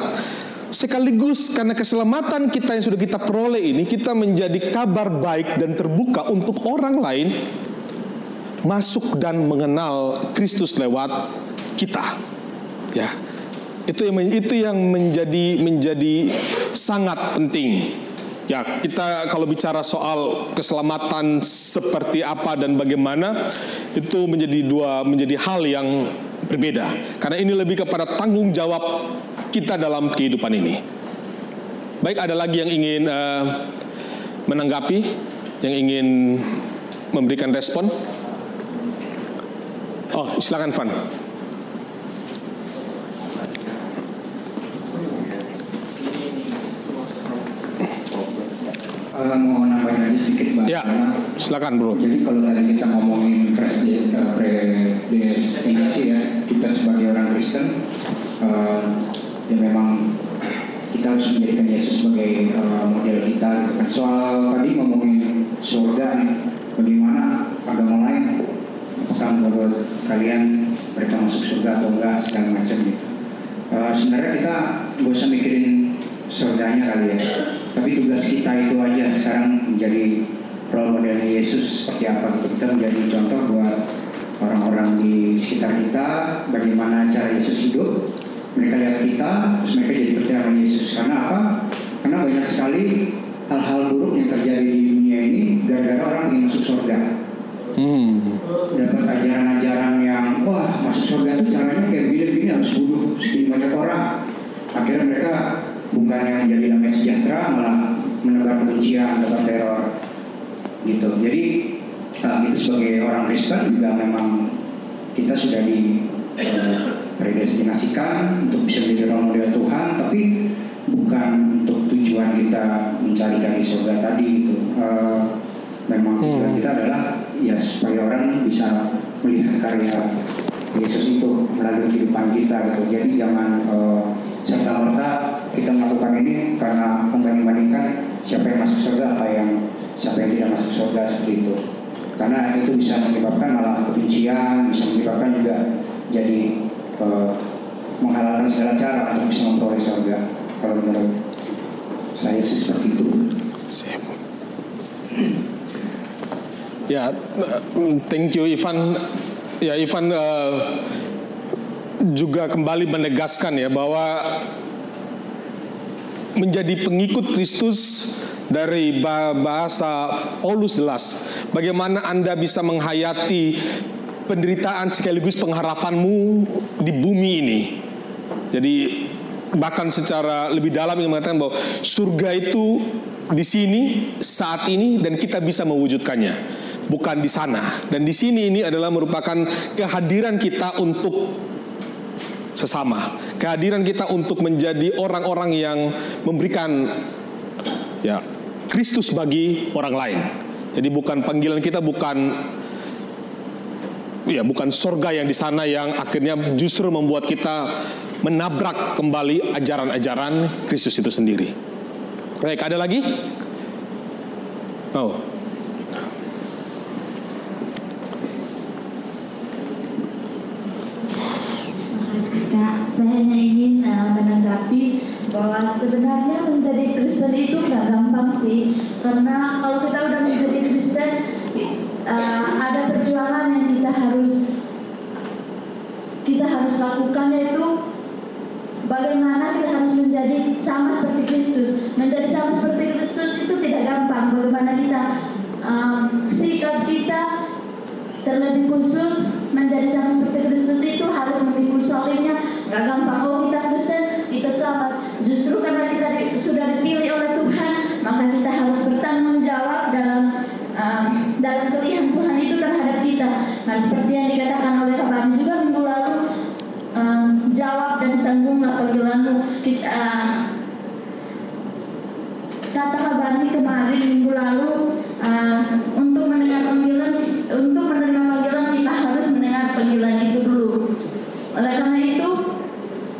sekaligus karena keselamatan kita yang sudah kita peroleh ini kita menjadi kabar baik dan terbuka untuk orang lain masuk dan mengenal Kristus lewat kita. Ya. Itu yang itu yang menjadi menjadi sangat penting. Ya, kita kalau bicara soal keselamatan seperti apa dan bagaimana itu menjadi dua menjadi hal yang berbeda. Karena ini lebih kepada tanggung jawab kita dalam kehidupan ini. Baik, ada lagi yang ingin uh, menanggapi, yang ingin memberikan respon? Oh, silakan Van. Uh, mau nambahin lagi sedikit Mbak. Ya, silakan Bro. Jadi kalau tadi kita ngomongin uh, predestinasi ya, kita sebagai orang Kristen, uh, ya memang kita harus menjadikan Yesus sebagai uh, model kita. Kan. Soal tadi ngomongin surga nih, bagaimana agama lain, apakah menurut kalian mereka masuk surga atau enggak segala macam gitu. Uh, sebenarnya kita gak usah mikirin surganya kali ya, tapi tugas kita itu aja sekarang menjadi role model Yesus seperti apa. Gitu kita menjadi contoh buat orang-orang di sekitar kita bagaimana cara Yesus hidup. Mereka lihat kita terus mereka jadi percaya sama Yesus. Karena apa? Karena banyak sekali hal-hal buruk yang terjadi di dunia ini gara-gara orang ingin masuk surga. Hmm. dapat ajaran-ajaran yang wah masuk surga itu caranya kayak begini-begini harus bunuh sekian banyak orang. Akhirnya mereka bukan yang menjadi damai sejahtera malah menebar kebencian menebar teror. Gitu. Jadi uh, itu sebagai orang Kristen juga memang kita sudah di uh, predestinasikan untuk bisa menjadi role model Tuhan tapi bukan untuk tujuan kita mencari-cari surga tadi gitu. Uh, memang tujuan kita adalah ya supaya orang bisa melihat karya Yesus itu melalui kehidupan kita gitu. Jadi jangan serta merta kita melakukan ini karena membanding-bandingkan siapa yang masuk surga apa yang siapa yang tidak masuk surga seperti itu. Karena itu bisa menyebabkan malah kebencian, bisa menyebabkan juga jadi uh, menghalalkan segala cara untuk bisa memperoleh surga. Kalau menurut saya sih seperti itu. Ya, thank you Ivan. Ya Ivan uh, juga kembali menegaskan ya bahwa menjadi pengikut Kristus dari bahasa Paulus jelas bagaimana Anda bisa menghayati penderitaan sekaligus pengharapanmu di bumi ini. Jadi bahkan secara lebih dalam yang mengatakan bahwa surga itu di sini saat ini dan kita bisa mewujudkannya bukan di sana. Dan di sini ini adalah merupakan kehadiran kita untuk sesama. Kehadiran kita untuk menjadi orang-orang yang memberikan ya Kristus bagi orang lain. Jadi bukan panggilan kita bukan ya bukan surga yang di sana yang akhirnya justru membuat kita menabrak kembali ajaran-ajaran Kristus itu sendiri. Baik, ada lagi? Oh, saya hanya ingin uh, menanggapi bahwa sebenarnya menjadi Kristen itu nggak gampang sih karena kalau kita udah menjadi Kristen uh, ada perjuangan yang kita harus kita harus lakukan yaitu bagaimana kita harus menjadi sama seperti Kristus menjadi sama seperti Kristus itu tidak gampang bagaimana kita um, sikap kita terlebih khusus menjadi sama seperti Kristus itu harus memikul salibnya Gak gampang, oh kita Kristen, kita selamat. Justru karena kita di, sudah dipilih oleh Tuhan, maka kita harus bertanggung jawab dalam um, dalam pilihan Tuhan itu terhadap kita. Nah, seperti yang dikatakan oleh Abang juga minggu lalu, um, jawab dan tanggunglah panggilanmu. Kita, uh, kata Abang kemarin minggu lalu, uh, untuk mendengar panggilan, untuk menerima panggilan kita harus mendengar panggilan itu dulu. Oleh karena itu,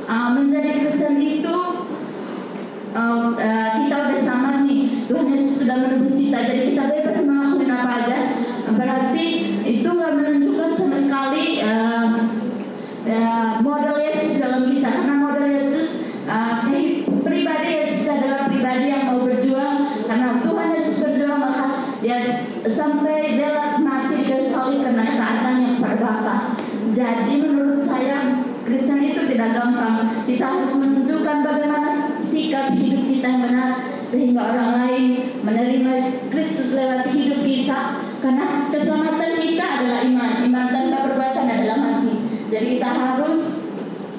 uh, menjadi Kristen itu uh, uh, kita udah sama nih Tuhan Yesus sudah menebus kita jadi kita bebas melakukan apa aja berarti itu nggak menunjukkan sama sekali uh, uh, model Yesus dalam kita karena model Yesus uh, pribadi Yesus adalah pribadi yang mau berjuang karena Tuhan Yesus berjuang maka dia sampai dia mati di kayu salib karena ketaatannya kepada Bapa jadi menurut saya Kristen itu tidak gampang. Kita harus menunjukkan bagaimana sikap hidup kita yang benar sehingga orang lain menerima Kristus lewat hidup kita. Karena keselamatan kita adalah iman. Iman tanpa perbuatan adalah mati. Jadi kita harus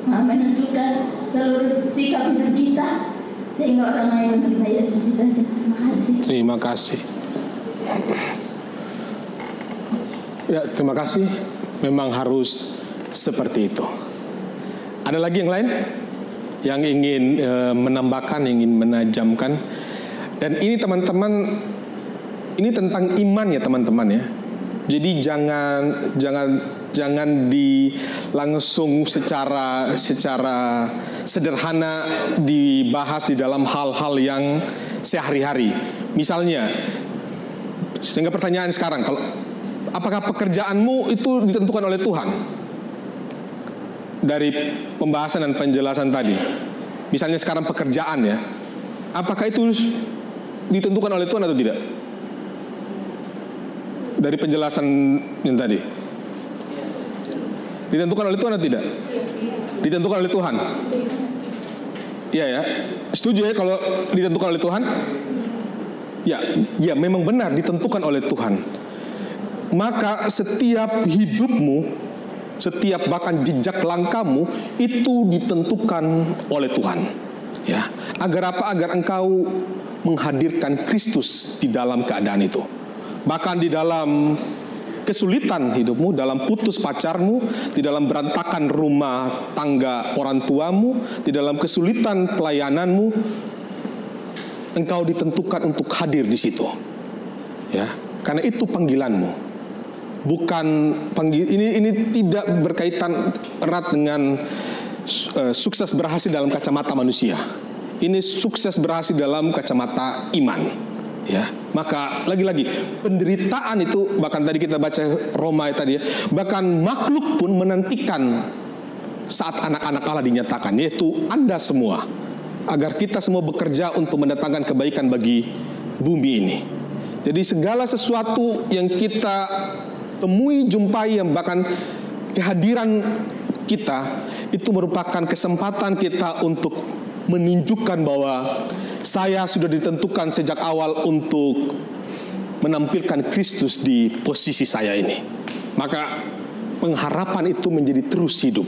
uh, menunjukkan seluruh sikap hidup kita sehingga orang lain menerima Yesus itu. Terima kasih. Terima kasih. Ya, terima kasih. Memang harus seperti itu. Ada lagi yang lain yang ingin e, menambahkan, ingin menajamkan. Dan ini teman-teman, ini tentang iman ya teman-teman ya. Jadi jangan jangan jangan di langsung secara secara sederhana dibahas di dalam hal-hal yang sehari-hari. Misalnya, sehingga pertanyaan sekarang kalau apakah pekerjaanmu itu ditentukan oleh Tuhan? Dari pembahasan dan penjelasan tadi. Misalnya sekarang pekerjaan ya, apakah itu ditentukan oleh Tuhan atau tidak? Dari penjelasan yang tadi. Ditentukan oleh Tuhan atau tidak? Ditentukan oleh Tuhan. Iya ya. Setuju ya kalau ditentukan oleh Tuhan? Ya, ya memang benar ditentukan oleh Tuhan. Maka setiap hidupmu setiap bahkan jejak langkahmu itu ditentukan oleh Tuhan. Ya, agar apa? Agar engkau menghadirkan Kristus di dalam keadaan itu. Bahkan di dalam kesulitan hidupmu, dalam putus pacarmu, di dalam berantakan rumah tangga orang tuamu, di dalam kesulitan pelayananmu, engkau ditentukan untuk hadir di situ. Ya, karena itu panggilanmu bukan ini ini tidak berkaitan erat dengan uh, sukses berhasil dalam kacamata manusia. Ini sukses berhasil dalam kacamata iman. Ya, maka lagi-lagi penderitaan itu bahkan tadi kita baca Roma tadi ya, bahkan makhluk pun menantikan saat anak-anak Allah dinyatakan yaitu Anda semua agar kita semua bekerja untuk mendatangkan kebaikan bagi bumi ini. Jadi segala sesuatu yang kita temui, jumpai, yang bahkan kehadiran kita itu merupakan kesempatan kita untuk menunjukkan bahwa saya sudah ditentukan sejak awal untuk menampilkan Kristus di posisi saya ini. Maka pengharapan itu menjadi terus hidup.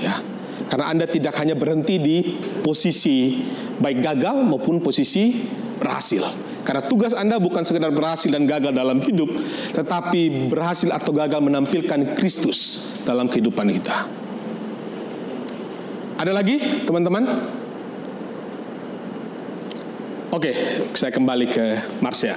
Ya. Karena Anda tidak hanya berhenti di posisi baik gagal maupun posisi berhasil. Karena tugas Anda bukan sekedar berhasil dan gagal dalam hidup, tetapi berhasil atau gagal menampilkan Kristus dalam kehidupan kita. Ada lagi, teman-teman? Oke, saya kembali ke Marsha.